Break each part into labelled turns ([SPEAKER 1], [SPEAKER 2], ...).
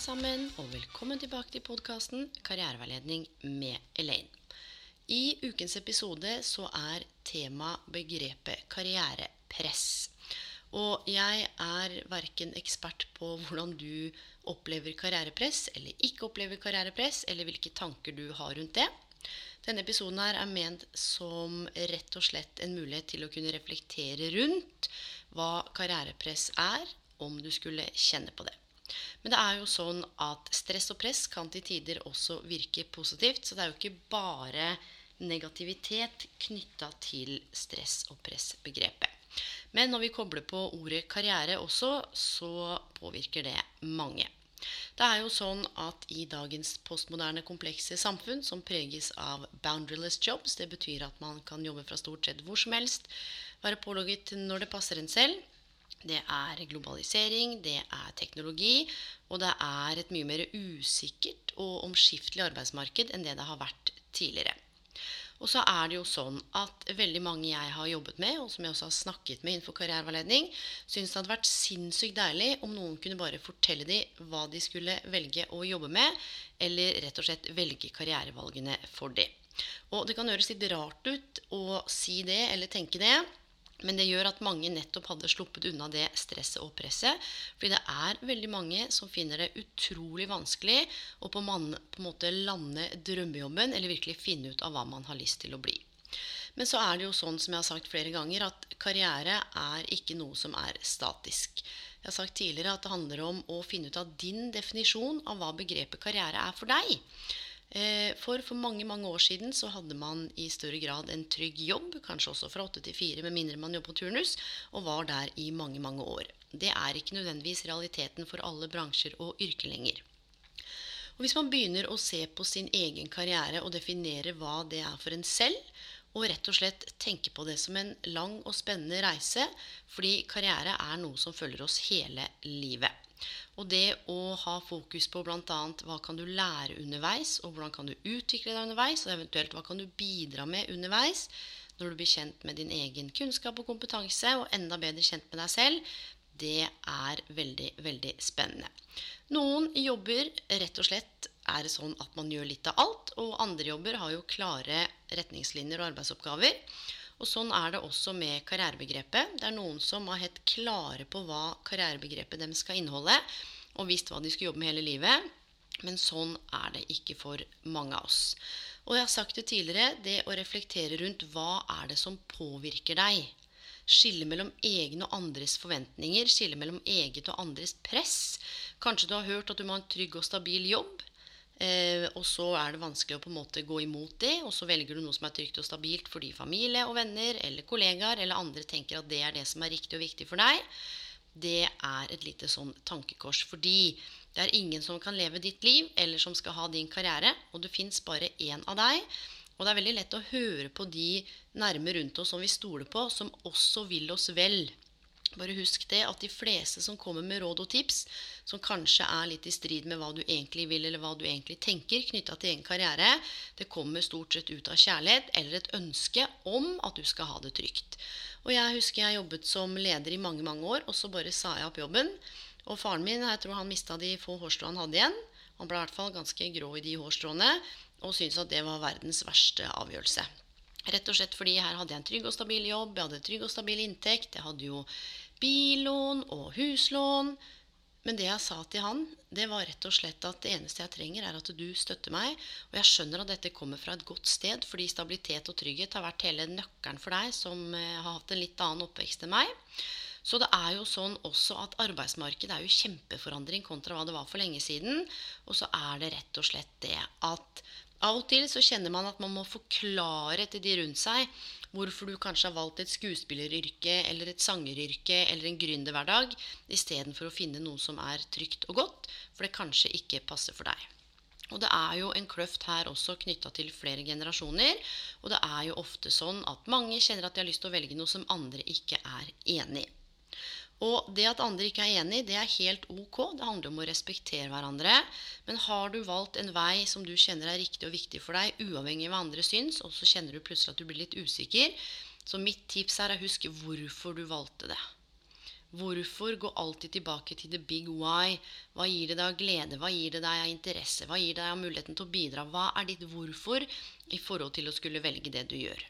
[SPEAKER 1] Alle sammen, og velkommen tilbake til podkasten Karriereveiledning med Elaine. I ukens episode så er tema begrepet karrierepress. Og jeg er verken ekspert på hvordan du opplever karrierepress eller ikke opplever karrierepress, eller hvilke tanker du har rundt det. Denne episoden her er ment som rett og slett en mulighet til å kunne reflektere rundt hva karrierepress er, om du skulle kjenne på det. Men det er jo sånn at stress og press kan til tider også virke positivt. Så det er jo ikke bare negativitet knytta til stress- og press-begrepet. Men når vi kobler på ordet karriere også, så påvirker det mange. Det er jo sånn at i dagens postmoderne, komplekse samfunn, som preges av boundaryless jobs, det betyr at man kan jobbe fra stort sett hvor som helst, være pålogget når det passer en selv, det er globalisering, det er teknologi, og det er et mye mer usikkert og omskiftelig arbeidsmarked enn det det har vært tidligere. Og så er det jo sånn at veldig mange jeg har jobbet med, og som jeg også har snakket med innenfor karriereveiledning, syns det hadde vært sinnssykt deilig om noen kunne bare fortelle dem hva de skulle velge å jobbe med, eller rett og slett velge karrierevalgene for dem. Og det kan høres litt rart ut å si det eller tenke det, men det gjør at mange nettopp hadde sluppet unna det stresset og presset. Fordi det er veldig mange som finner det utrolig vanskelig å på, man, på en måte lande drømmejobben eller virkelig finne ut av hva man har lyst til å bli. Men så er det jo sånn som jeg har sagt flere ganger, at karriere er ikke noe som er statisk. Jeg har sagt tidligere at det handler om å finne ut av din definisjon av hva begrepet karriere er for deg. Eh, for for mange mange år siden så hadde man i større grad en trygg jobb, kanskje også fra åtte til fire, med mindre man jobber på turnus, og var der i mange mange år. Det er ikke nødvendigvis realiteten for alle bransjer og yrker lenger. Og Hvis man begynner å se på sin egen karriere og definere hva det er for en selv, og rett og slett tenke på det som en lang og spennende reise, fordi karriere er noe som følger oss hele livet. Og det å ha fokus på bl.a. hva kan du lære underveis, og hvordan kan du utvikle deg underveis, og eventuelt hva kan du bidra med underveis når du blir kjent med din egen kunnskap og kompetanse, og enda bedre kjent med deg selv, det er veldig, veldig spennende. Noen jobber rett og slett er det sånn at man gjør litt av alt, og andre jobber har jo klare retningslinjer og arbeidsoppgaver. Og sånn er det også med karrierebegrepet. Det er noen som er helt klare på hva karrierebegrepet dem skal inneholde, og visst hva de skal jobbe med hele livet. Men sånn er det ikke for mange av oss. Og jeg har sagt det tidligere, det å reflektere rundt hva er det som påvirker deg. Skille mellom egne og andres forventninger, skille mellom eget og andres press. Kanskje du har hørt at du må ha en trygg og stabil jobb. Eh, og så er det vanskelig å på en måte gå imot det, og så velger du noe som er trygt og stabilt fordi familie og venner eller kollegaer eller andre tenker at det er det som er riktig og viktig for deg. Det er et lite sånn tankekors. Fordi det er ingen som kan leve ditt liv, eller som skal ha din karriere. Og det fins bare én av deg. Og det er veldig lett å høre på de nærme rundt oss som vi stoler på, som også vil oss vel. Bare husk det at de fleste som kommer med råd og tips, som kanskje er litt i strid med hva du egentlig vil, eller hva du egentlig tenker knytta til egen karriere, det kommer stort sett ut av kjærlighet eller et ønske om at du skal ha det trygt. Og jeg husker jeg jobbet som leder i mange, mange år, og så bare sa jeg opp jobben. Og faren min, jeg tror han mista de få hårstråene han hadde igjen. Han ble i hvert fall ganske grå i de hårstråene og syntes at det var verdens verste avgjørelse. Rett og slett fordi her hadde jeg en trygg og stabil jobb, jeg hadde trygg og stabil inntekt. Jeg hadde jo billån og huslån. Men det jeg sa til han, det var rett og slett at det eneste jeg trenger, er at du støtter meg. Og jeg skjønner at dette kommer fra et godt sted, fordi stabilitet og trygghet har vært hele nøkkelen for deg som eh, har hatt en litt annen oppvekst enn meg. Så det er jo sånn også at arbeidsmarkedet er jo kjempeforandring kontra hva det var for lenge siden. Og så er det rett og slett det at av og til så kjenner man at man må forklare til de rundt seg hvorfor du kanskje har valgt et skuespilleryrke eller et sangeryrke eller en gründerhverdag istedenfor å finne noe som er trygt og godt, for det kanskje ikke passer for deg. Og det er jo en kløft her også knytta til flere generasjoner. Og det er jo ofte sånn at mange kjenner at de har lyst til å velge noe som andre ikke er enig i. Og det at andre ikke er enig, det er helt ok. Det handler om å respektere hverandre. Men har du valgt en vei som du kjenner er riktig og viktig for deg, uavhengig av hva andre syns, og så kjenner du plutselig at du blir litt usikker, så mitt tips er å huske hvorfor du valgte det. Hvorfor gå alltid tilbake til the big why? Hva gir det deg av glede? Hva gir det deg av interesse? Hva gir det deg av muligheten til å bidra? Hva er ditt hvorfor i forhold til å skulle velge det du gjør?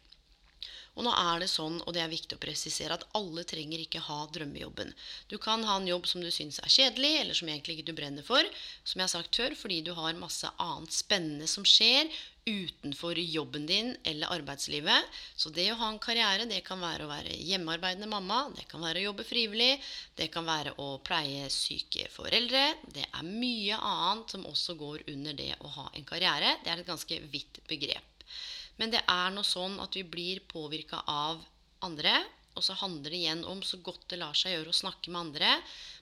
[SPEAKER 1] Og nå er det sånn, og det er viktig å presisere, at alle trenger ikke ha drømmejobben. Du kan ha en jobb som du syns er kjedelig, eller som egentlig ikke du brenner for, som jeg har sagt før, fordi du har masse annet spennende som skjer utenfor jobben din eller arbeidslivet. Så det å ha en karriere, det kan være å være hjemmearbeidende mamma, det kan være å jobbe frivillig, det kan være å pleie syke foreldre. Det er mye annet som også går under det å ha en karriere. Det er et ganske vidt begrep. Men det er nå sånn at vi blir påvirka av andre. Og så handler det igjen om så godt det lar seg gjøre å snakke med andre.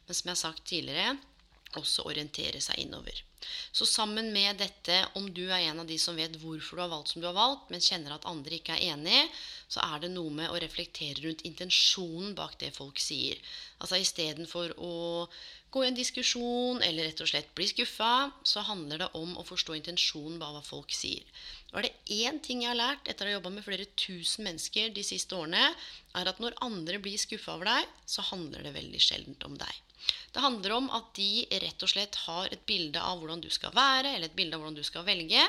[SPEAKER 1] Men som jeg har sagt tidligere, også orientere seg innover. Så sammen med dette, om du er en av de som vet hvorfor du har valgt som du har valgt, men kjenner at andre ikke er enig, så er det noe med å reflektere rundt intensjonen bak det folk sier. Altså istedenfor å gå i en diskusjon eller rett og slett bli skuffa, så handler det om å forstå intensjonen bak hva folk sier. Og er det én ting jeg har lært etter å ha jobba med flere tusen mennesker de siste årene, er at når andre blir skuffa over deg, så handler det veldig sjeldent om deg. Det handler om at de rett og slett har et bilde av hvordan du skal være, eller et bilde av hvordan du skal velge.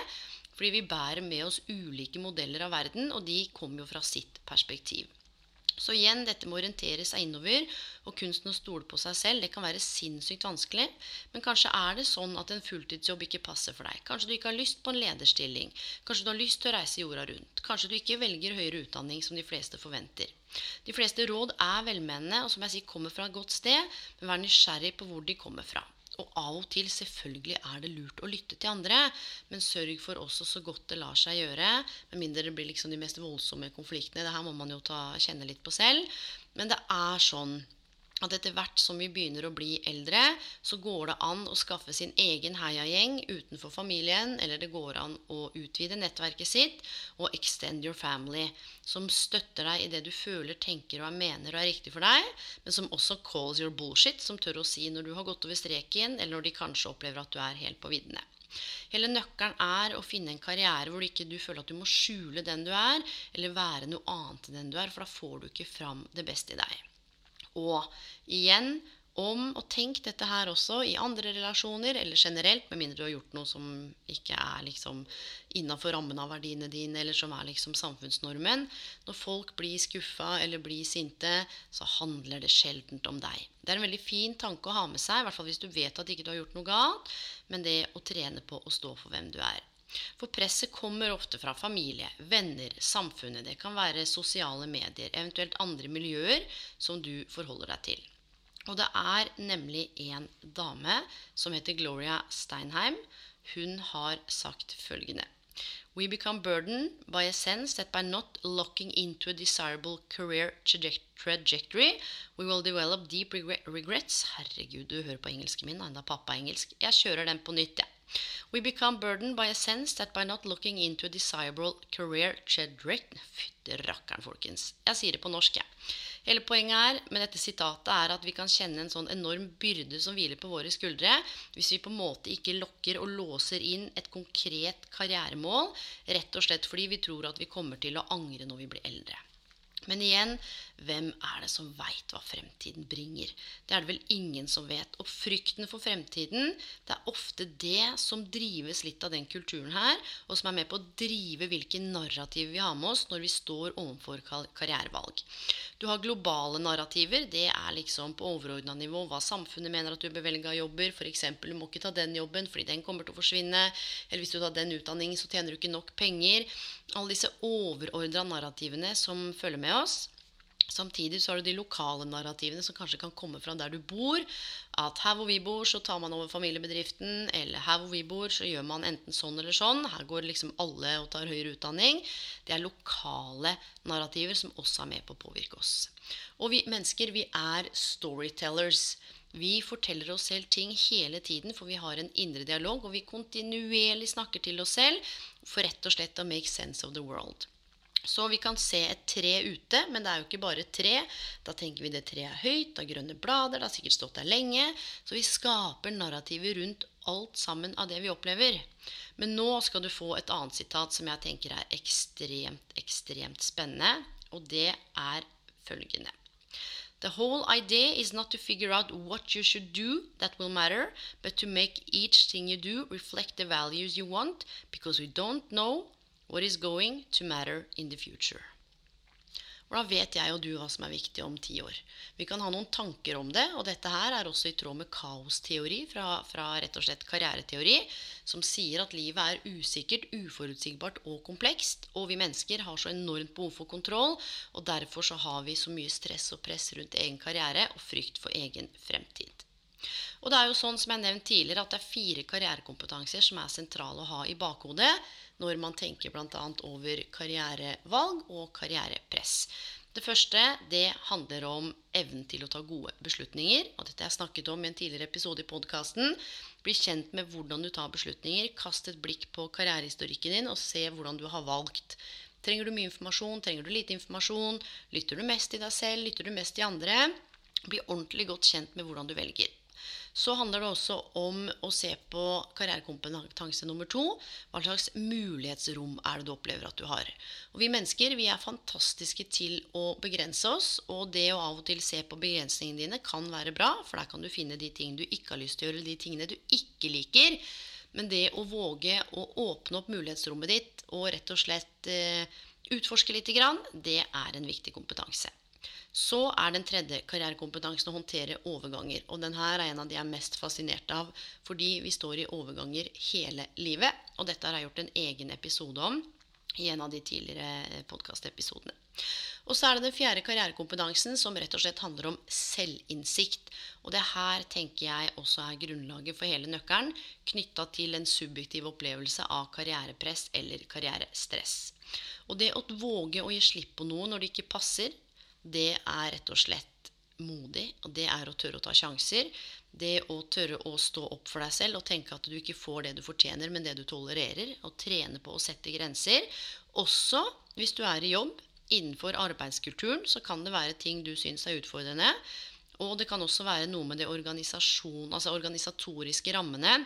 [SPEAKER 1] Fordi vi bærer med oss ulike modeller av verden, og de kommer jo fra sitt perspektiv. Så igjen, dette med å orientere seg innover og kunsten å stole på seg selv, det kan være sinnssykt vanskelig. Men kanskje er det sånn at en fulltidsjobb ikke passer for deg. Kanskje du ikke har lyst på en lederstilling. Kanskje du har lyst til å reise jorda rundt. Kanskje du ikke velger høyere utdanning som de fleste forventer. De fleste råd er velmenende og som jeg sier, kommer fra et godt sted, men vær nysgjerrig på hvor de kommer fra. Og av og til selvfølgelig er det lurt å lytte til andre, men sørg for også så godt det lar seg gjøre. Med mindre det blir liksom de mest voldsomme konfliktene. Det her må man jo ta, kjenne litt på selv. Men det er sånn at etter hvert som vi begynner å bli eldre, så går det an å skaffe sin egen heiagjeng utenfor familien, eller det går an å utvide nettverket sitt og extend your family, som støtter deg i det du føler, tenker og mener og er riktig for deg, men som også calls your bullshit, som tør å si når du har gått over streken, eller når de kanskje opplever at du er helt på viddene. Hele nøkkelen er å finne en karriere hvor du ikke du føler at du må skjule den du er, eller være noe annet enn den du er, for da får du ikke fram det beste i deg. Og igjen om å tenke dette her også i andre relasjoner, eller generelt, med mindre du har gjort noe som ikke er liksom innafor rammen av verdiene dine, eller som er liksom samfunnsnormen. Når folk blir skuffa eller blir sinte, så handler det sjeldent om deg. Det er en veldig fin tanke å ha med seg, i hvert fall hvis du vet at ikke du har gjort noe galt, men det å trene på å stå for hvem du er. For presset kommer ofte fra familie, venner, samfunnet. Det kan være sosiale medier, eventuelt andre miljøer som du forholder deg til. Og det er nemlig en dame som heter Gloria Steinheim. Hun har sagt følgende We become burdened by a sense that by not locking into a desirable career trajectory, we will develop deep regrets. Herregud, du hører på engelsken min, enda pappa er engelsk. Jeg kjører den på nytt, jeg. Ja. We become burdened by a sense that by not looking into a desirable career trajectory Fytti rakkeren, folkens. Jeg sier det på norsk, jeg. Hele poenget er, med dette sitatet er at vi kan kjenne en sånn enorm byrde som hviler på våre skuldre, hvis vi på en måte ikke lokker og låser inn et konkret karrieremål, rett og slett fordi vi tror at vi kommer til å angre når vi blir eldre. Men igjen, hvem er det som veit hva fremtiden bringer? Det er det vel ingen som vet. Og frykten for fremtiden, det er ofte det som drives litt av den kulturen her, og som er med på å drive hvilke narrativ vi har med oss når vi står overfor karrierevalg. Du har globale narrativer. Det er liksom på overordna nivå hva samfunnet mener at du bør velge av jobber. F.eks. du må ikke ta den jobben fordi den kommer til å forsvinne. Eller hvis du tar den utdanningen, så tjener du ikke nok penger alle disse overordna narrativene som følger med oss. Samtidig så har du de lokale narrativene som kanskje kan komme fra der du bor. At her hvor vi bor, så tar man over familiebedriften. Eller her hvor vi bor, så gjør man enten sånn eller sånn. Her går liksom alle og tar høyere utdanning. Det er lokale narrativer som også er med på å påvirke oss. Og vi mennesker, vi er storytellers. Vi forteller oss selv ting hele tiden, for vi har en indre dialog, og vi kontinuerlig snakker til oss selv for rett og slett å make sense of the world. Så vi kan se et tre ute, men det er jo ikke bare et tre. Da tenker vi det treet er høyt, det har grønne blader, det har sikkert stått der lenge. Så vi skaper narrativer rundt alt sammen av det vi opplever. Men nå skal du få et annet sitat som jeg tenker er ekstremt, ekstremt spennende. Og det er følgende. The whole idea is not to figure out what you should do that will matter, but to make each thing you do reflect the values you want, because we don't know What is going to matter in the future? Hvordan vet jeg og du hva som er viktig om ti år? Vi kan ha noen tanker om det, og dette her er også i tråd med kaosteori fra, fra rett og slett karriereteori, som sier at livet er usikkert, uforutsigbart og komplekst. Og vi mennesker har så enormt behov for kontroll, og derfor så har vi så mye stress og press rundt egen karriere og frykt for egen fremtid. Og det er jo sånn som jeg nevnte tidligere, at det er fire karrierekompetanser som er sentrale å ha i bakhodet når man tenker bl.a. over karrierevalg og karrierepress. Det første det handler om evnen til å ta gode beslutninger. og Dette har jeg snakket om i en tidligere episode i podkasten. Bli kjent med hvordan du tar beslutninger. Kast et blikk på karrierehistorikken din og se hvordan du har valgt. Trenger du mye informasjon? Trenger du lite informasjon? Lytter du mest til deg selv? Lytter du mest til andre? Bli ordentlig godt kjent med hvordan du velger. Så handler det også om å se på karrierekompetanse nummer to. Hva slags mulighetsrom er det du opplever at du har? Og Vi mennesker vi er fantastiske til å begrense oss. Og det å av og til se på begrensningene dine kan være bra, for der kan du finne de tingene du ikke har lyst til å gjøre, de tingene du ikke liker. Men det å våge å åpne opp mulighetsrommet ditt og rett og slett eh, utforske litt, det er en viktig kompetanse. Så er den tredje karrierekompetansen å håndtere overganger. Og den her er en av de jeg er mest fascinert av, fordi vi står i overganger hele livet. Og dette har jeg gjort en egen episode om i en av de tidligere podkastepisodene. Og så er det den fjerde karrierekompetansen, som rett og slett handler om selvinnsikt. Og det her tenker jeg også er grunnlaget for hele nøkkelen, knytta til en subjektiv opplevelse av karrierepress eller karrierestress. Og det å våge å gi slipp på noe når det ikke passer, det er rett og slett modig. Og det er å tørre å ta sjanser. Det å tørre å stå opp for deg selv og tenke at du ikke får det du fortjener, men det du tolererer. Og trene på å sette grenser. Også hvis du er i jobb. Innenfor arbeidskulturen så kan det være ting du syns er utfordrende. Og det kan også være noe med det altså organisatoriske rammene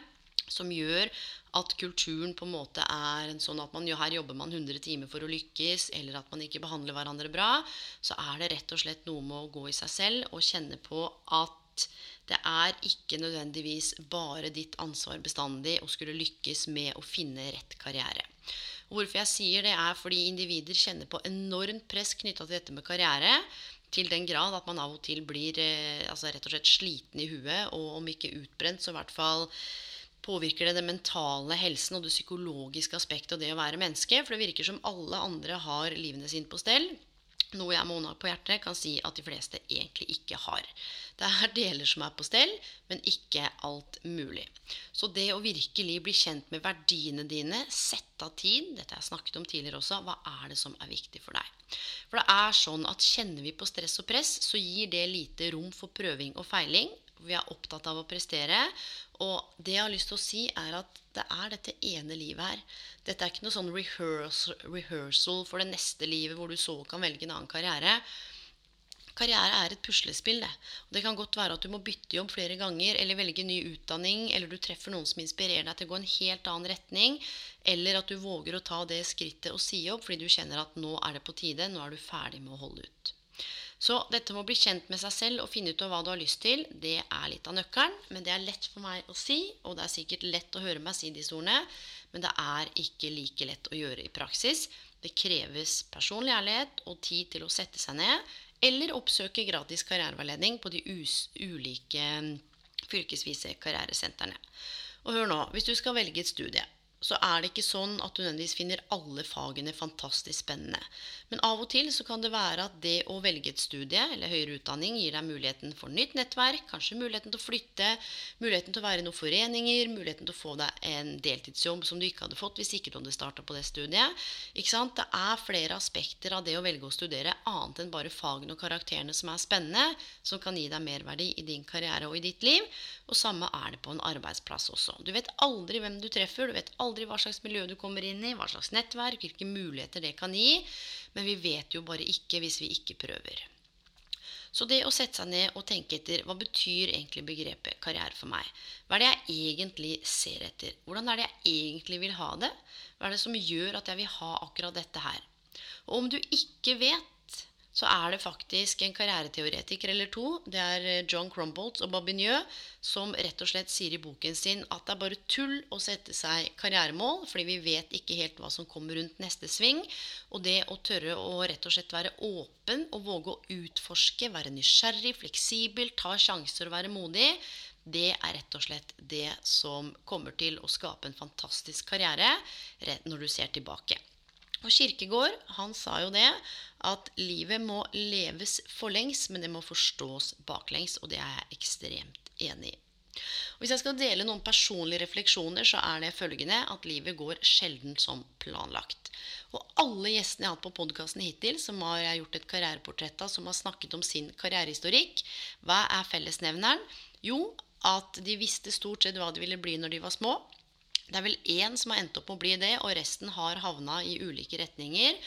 [SPEAKER 1] som gjør at kulturen på en måte er en sånn at man, jo, her jobber man 100 timer for å lykkes, eller at man ikke behandler hverandre bra, så er det rett og slett noe med å gå i seg selv og kjenne på at det er ikke nødvendigvis bare ditt ansvar bestandig å skulle lykkes med å finne rett karriere. Hvorfor jeg sier det, er fordi individer kjenner på enormt press knytta til dette med karriere. Til den grad at man av og til blir eh, altså rett og slett sliten i huet, og om ikke utbrent, så i hvert fall påvirker det den mentale helsen og det psykologiske aspektet av det å være menneske. For det virker som alle andre har livene sine på stell. Noe jeg med hånda på hjertet kan si at de fleste egentlig ikke har. Det er deler som er på stell, men ikke alt mulig. Så det å virkelig bli kjent med verdiene dine, sette av tid Dette har jeg snakket om tidligere også. Hva er det som er viktig for deg? For det er sånn at kjenner vi på stress og press, så gir det lite rom for prøving og feiling. Vi er opptatt av å prestere. Og det jeg har lyst til å si, er at det er dette ene livet her. Dette er ikke noe sånn rehearsal, for det neste livet hvor du så kan velge en annen karriere. Karriere er et puslespill. Det. Det kan godt være at du må bytte jobb flere ganger, eller velge ny utdanning, eller du treffer noen som inspirerer deg til å gå en helt annen retning, eller at du våger å ta det skrittet og si opp fordi du kjenner at nå er det på tide, nå er du ferdig med å holde ut. Så dette med å bli kjent med seg selv og finne ut av hva du har lyst til, det er litt av nøkkelen. Men det er lett for meg å si, og det er sikkert lett å høre meg si disse ordene. Men det er ikke like lett å gjøre i praksis. Det kreves personlig ærlighet og tid til å sette seg ned, eller oppsøke gratis karriereveiledning på de ulike fylkesvise karrieresentrene. Og hør nå, hvis du skal velge et studie, så er det ikke sånn at du nødvendigvis finner alle fagene fantastisk spennende. Men av og til så kan det være at det å velge et studie eller høyere utdanning gir deg muligheten for nytt nettverk, kanskje muligheten til å flytte, muligheten til å være i noen foreninger, muligheten til å få deg en deltidsjobb som du ikke hadde fått hvis ikke du hadde starta på det studiet. Ikke sant? Det er flere aspekter av det å velge å studere annet enn bare fagene og karakterene som er spennende, som kan gi deg merverdi i din karriere og i ditt liv. Og samme er det på en arbeidsplass også. Du vet aldri hvem du treffer. du vet aldri aldri hva slags miljø du kommer inn i, hva slags nettverk, hvilke muligheter det kan gi. Men vi vet jo bare ikke hvis vi ikke prøver. Så det å sette seg ned og tenke etter hva betyr egentlig begrepet karriere for meg? Hva er det jeg egentlig ser etter? Hvordan er det jeg egentlig vil ha det? Hva er det som gjør at jeg vil ha akkurat dette her? Og om du ikke vet så er det faktisk en karriereteoretiker eller to, det er eh, John Crumboldt og Babinjø, som rett og slett sier i boken sin at det er bare tull å sette seg karrieremål, fordi vi vet ikke helt hva som kommer rundt neste sving. Og det å tørre å rett og slett være åpen og våge å utforske, være nysgjerrig, fleksibel, ta sjanser og være modig, det er rett og slett det som kommer til å skape en fantastisk karriere når du ser tilbake. Og Kirkegård han sa jo det at livet må leves forlengs, men det må forstås baklengs. Og det er jeg ekstremt enig i. Og hvis jeg skal dele noen personlige refleksjoner, så er det følgende at livet går sjelden som planlagt. Og alle gjestene jeg har hatt på podkasten hittil, som har jeg gjort et karriereportrett av, som har snakket om sin karrierehistorikk, hva er fellesnevneren? Jo, at de visste stort sett hva de ville bli når de var små. Det er vel én som har endt opp med å bli det, og resten har havna i ulike retninger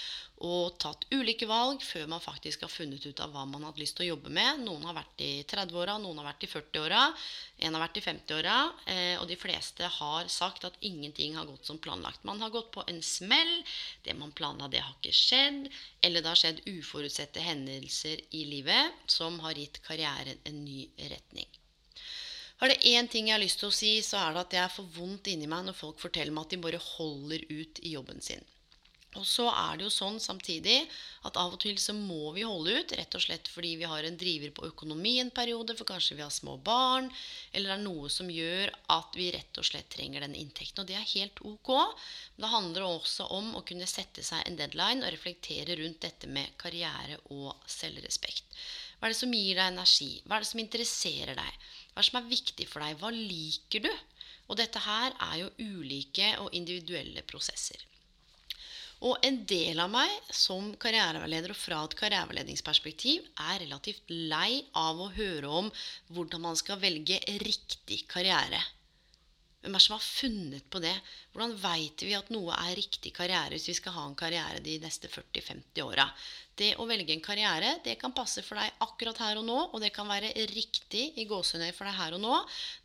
[SPEAKER 1] og tatt ulike valg før man faktisk har funnet ut av hva man har lyst til å jobbe med. Noen har vært i 30-åra, noen har vært i 40-åra, en har vært i 50-åra. Eh, og de fleste har sagt at ingenting har gått som planlagt. Man har gått på en smell. Det man planla, det har ikke skjedd. Eller det har skjedd uforutsette hendelser i livet som har gitt karrieren en ny retning. Har det én ting jeg har lyst til å si, så er det at jeg får vondt inni meg når folk forteller meg at de bare holder ut i jobben sin. Og så er det jo sånn samtidig at av og til så må vi holde ut, rett og slett fordi vi har en driver på økonomi en periode, for kanskje vi har små barn, eller det er noe som gjør at vi rett og slett trenger den inntekten. Og det er helt ok. Det handler også om å kunne sette seg en deadline og reflektere rundt dette med karriere og selvrespekt. Hva er det som gir deg energi? Hva er det som interesserer deg? Hva som er viktig for deg? Hva liker du? Og dette her er jo ulike og individuelle prosesser. Og en del av meg som karriereveileder og fra et karriereveiledningsperspektiv er relativt lei av å høre om hvordan man skal velge riktig karriere. Hvem er som har funnet på det? Hvordan veit vi at noe er riktig karriere hvis vi skal ha en karriere de neste 40-50 åra? Det å velge en karriere det kan passe for deg akkurat her og nå, og det kan være riktig i gåsehudøy for deg her og nå.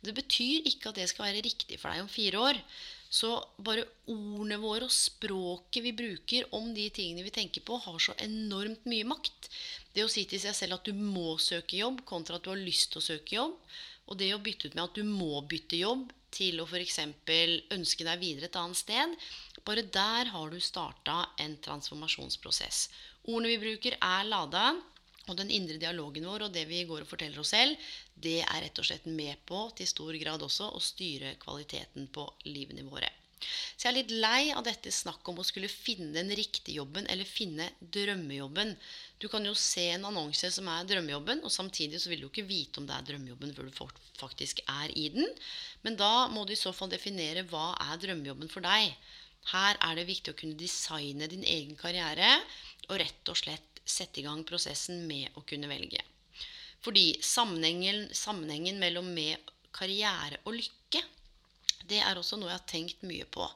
[SPEAKER 1] Det betyr ikke at det skal være riktig for deg om fire år. Så bare ordene våre og språket vi bruker om de tingene vi tenker på, har så enormt mye makt. Det å si til seg selv at du må søke jobb, kontra at du har lyst til å søke jobb. Og det å bytte ut med at du må bytte jobb, til å f.eks. ønske deg videre et annet sted. Bare der har du starta en transformasjonsprosess. Ordene vi bruker, er lada. Og den indre dialogen vår og det vi går og forteller oss selv, det er rett og slett med på til stor grad også å styre kvaliteten på livene våre. Så jeg er litt lei av dette snakket om å skulle finne den riktige jobben eller finne drømmejobben. Du kan jo se en annonse som er drømmejobben, og samtidig så vil du ikke vite om det er drømmejobben før du faktisk er i den. Men da må du i så fall definere hva er drømmejobben for deg. Her er det viktig å kunne designe din egen karriere og rett og slett sette i gang prosessen med å kunne velge. Fordi sammenhengen, sammenhengen mellom med karriere og lykke det er også noe jeg har tenkt mye på.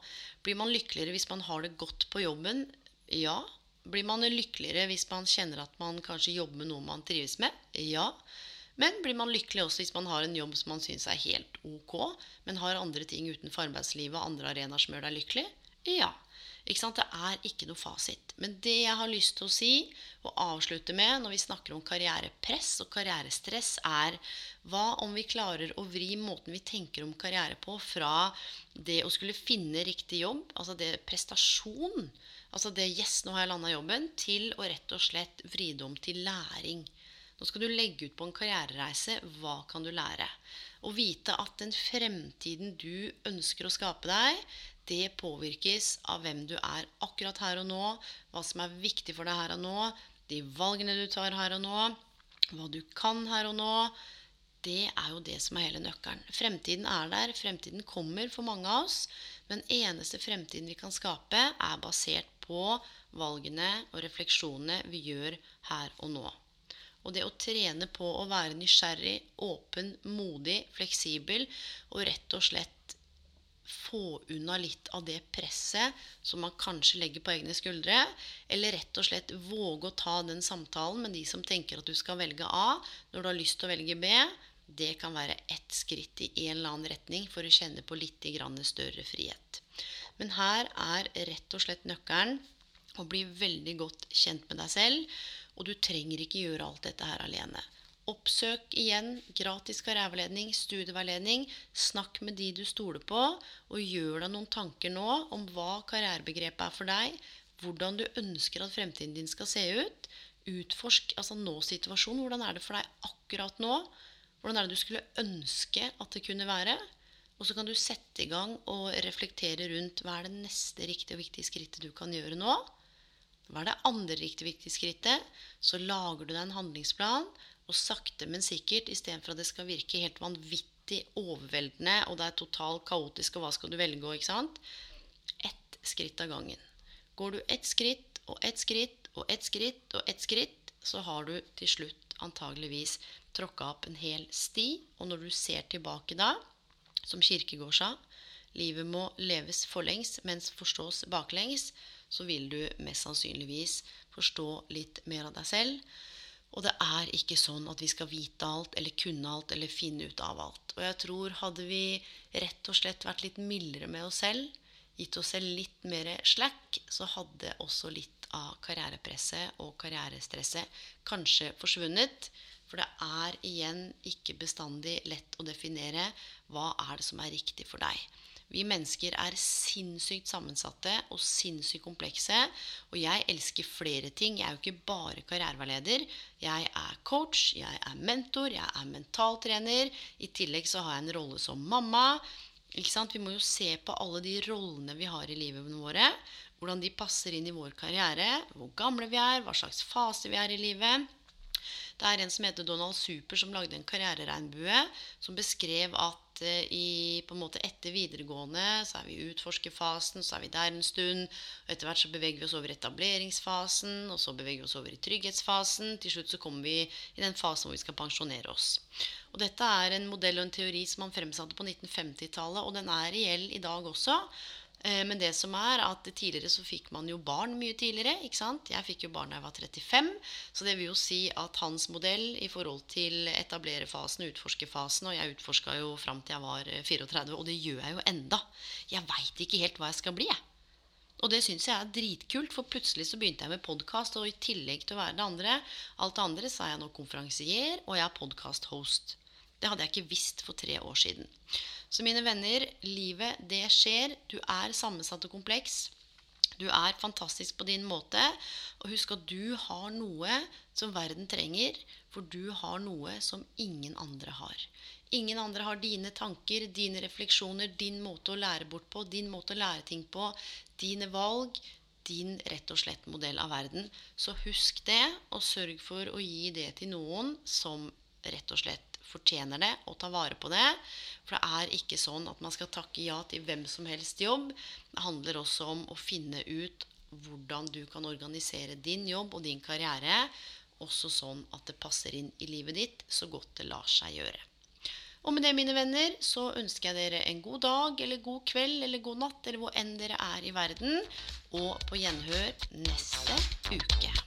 [SPEAKER 1] Blir man lykkeligere hvis man har det godt på jobben? Ja. Blir man lykkeligere hvis man kjenner at man kanskje jobber med noe man trives med? Ja. Men blir man lykkelig også hvis man har en jobb som man syns er helt ok, men har andre ting utenfor arbeidslivet og andre arenaer som gjør deg lykkelig? Ja. Ikke sant? Det er ikke noe fasit. Men det jeg har lyst til å si og avslutte med når vi snakker om karrierepress og karrierestress, er hva om vi klarer å vri måten vi tenker om karriere på, fra det å skulle finne riktig jobb, altså det prestasjon, altså det 'yes, nå har jeg landa jobben', til å rett og slett vri det om til læring. Nå skal du legge ut på en karrierereise. Hva kan du lære? Å vite at den fremtiden du ønsker å skape deg, det påvirkes av hvem du er akkurat her og nå, hva som er viktig for deg her og nå, de valgene du tar her og nå, hva du kan her og nå. Det er jo det som er hele nøkkelen. Fremtiden er der, fremtiden kommer for mange av oss. Men eneste fremtiden vi kan skape, er basert på valgene og refleksjonene vi gjør her og nå. Og det å trene på å være nysgjerrig, åpen, modig, fleksibel og rett og slett få unna litt av det presset som man kanskje legger på egne skuldre. Eller rett og slett våge å ta den samtalen med de som tenker at du skal velge A når du har lyst til å velge B. Det kan være ett skritt i en eller annen retning for å kjenne på litt større frihet. Men her er rett og slett nøkkelen å bli veldig godt kjent med deg selv. Og du trenger ikke gjøre alt dette her alene. Oppsøk igjen gratis karriereveiledning, studieveiledning. Snakk med de du stoler på, og gjør deg noen tanker nå om hva karrierebegrepet er for deg. Hvordan du ønsker at fremtiden din skal se ut. Utforsk altså nå-situasjonen. Hvordan er det for deg akkurat nå? Hvordan er det du skulle ønske at det kunne være? Og så kan du sette i gang og reflektere rundt hva er det neste riktige og viktige skrittet du kan gjøre nå. Hva er det andre riktige og viktige skrittet? Så lager du deg en handlingsplan og sakte, men sikkert, istedenfor at det skal virke helt vanvittig overveldende, og det er totalt kaotisk, og hva skal du velge, ikke sant? Ett skritt av gangen. Går du ett skritt og ett skritt og ett skritt og ett skritt, så har du til slutt antageligvis tråkka opp en hel sti. Og når du ser tilbake da, som Kirkegård sa, livet må leves forlengs, mens forstås baklengs, så vil du mest sannsynligvis forstå litt mer av deg selv. Og det er ikke sånn at vi skal vite alt eller kunne alt eller finne ut av alt. Og jeg tror hadde vi rett og slett vært litt mildere med oss selv, gitt oss selv litt mer slack, så hadde også litt av karrierepresset og karrierestresset kanskje forsvunnet. For det er igjen ikke bestandig lett å definere hva er det som er riktig for deg. Vi mennesker er sinnssykt sammensatte og sinnssykt komplekse. Og jeg elsker flere ting. Jeg er jo ikke bare karriereveileder. Jeg er coach, jeg er mentor, jeg er mentaltrener. I tillegg så har jeg en rolle som mamma. Ikke sant? Vi må jo se på alle de rollene vi har i livet våre. Hvordan de passer inn i vår karriere. Hvor gamle vi er, hva slags fase vi er i livet. Det er en som heter Donald Super, som lagde en karriereregnbue som beskrev at eh, i, på en måte etter videregående så er vi i utforskerfasen, så er vi der en stund. og Etter hvert så beveger vi oss over etableringsfasen, og så beveger vi oss over i trygghetsfasen. Til slutt så kommer vi i den fasen hvor vi skal pensjonere oss. Og Dette er en modell og en teori som man fremsatte på 1950-tallet, og den er reell i dag også. Eh, men det som er at tidligere så fikk man jo barn mye tidligere. ikke sant? Jeg fikk jo barn da jeg var 35. Så det vil jo si at hans modell i forhold til etablerefasen, utforskerfasen Og jeg utforska jo fram til jeg var 34, eh, og det gjør jeg jo enda. Jeg veit ikke helt hva jeg skal bli, jeg. Og det syns jeg er dritkult, for plutselig så begynte jeg med podkast. Og i tillegg til å være det andre, alt det andre, så er jeg nå konferansier, og jeg er podkast-host. Det hadde jeg ikke visst for tre år siden. Så mine venner, livet, det skjer. Du er sammensatt og kompleks. Du er fantastisk på din måte. Og husk at du har noe som verden trenger, for du har noe som ingen andre har. Ingen andre har dine tanker, dine refleksjoner, din måte å lære bort på, din måte å lære ting på, dine valg, din rett og slett modell av verden. Så husk det, og sørg for å gi det til noen som rett og slett fortjener det, og ta vare på det. For det er ikke sånn at man skal takke ja til hvem som helst jobb. Det handler også om å finne ut hvordan du kan organisere din jobb og din karriere også sånn at det passer inn i livet ditt så godt det lar seg gjøre. Og med det, mine venner, så ønsker jeg dere en god dag eller god kveld eller god natt eller hvor enn dere er i verden. Og på gjenhør neste uke.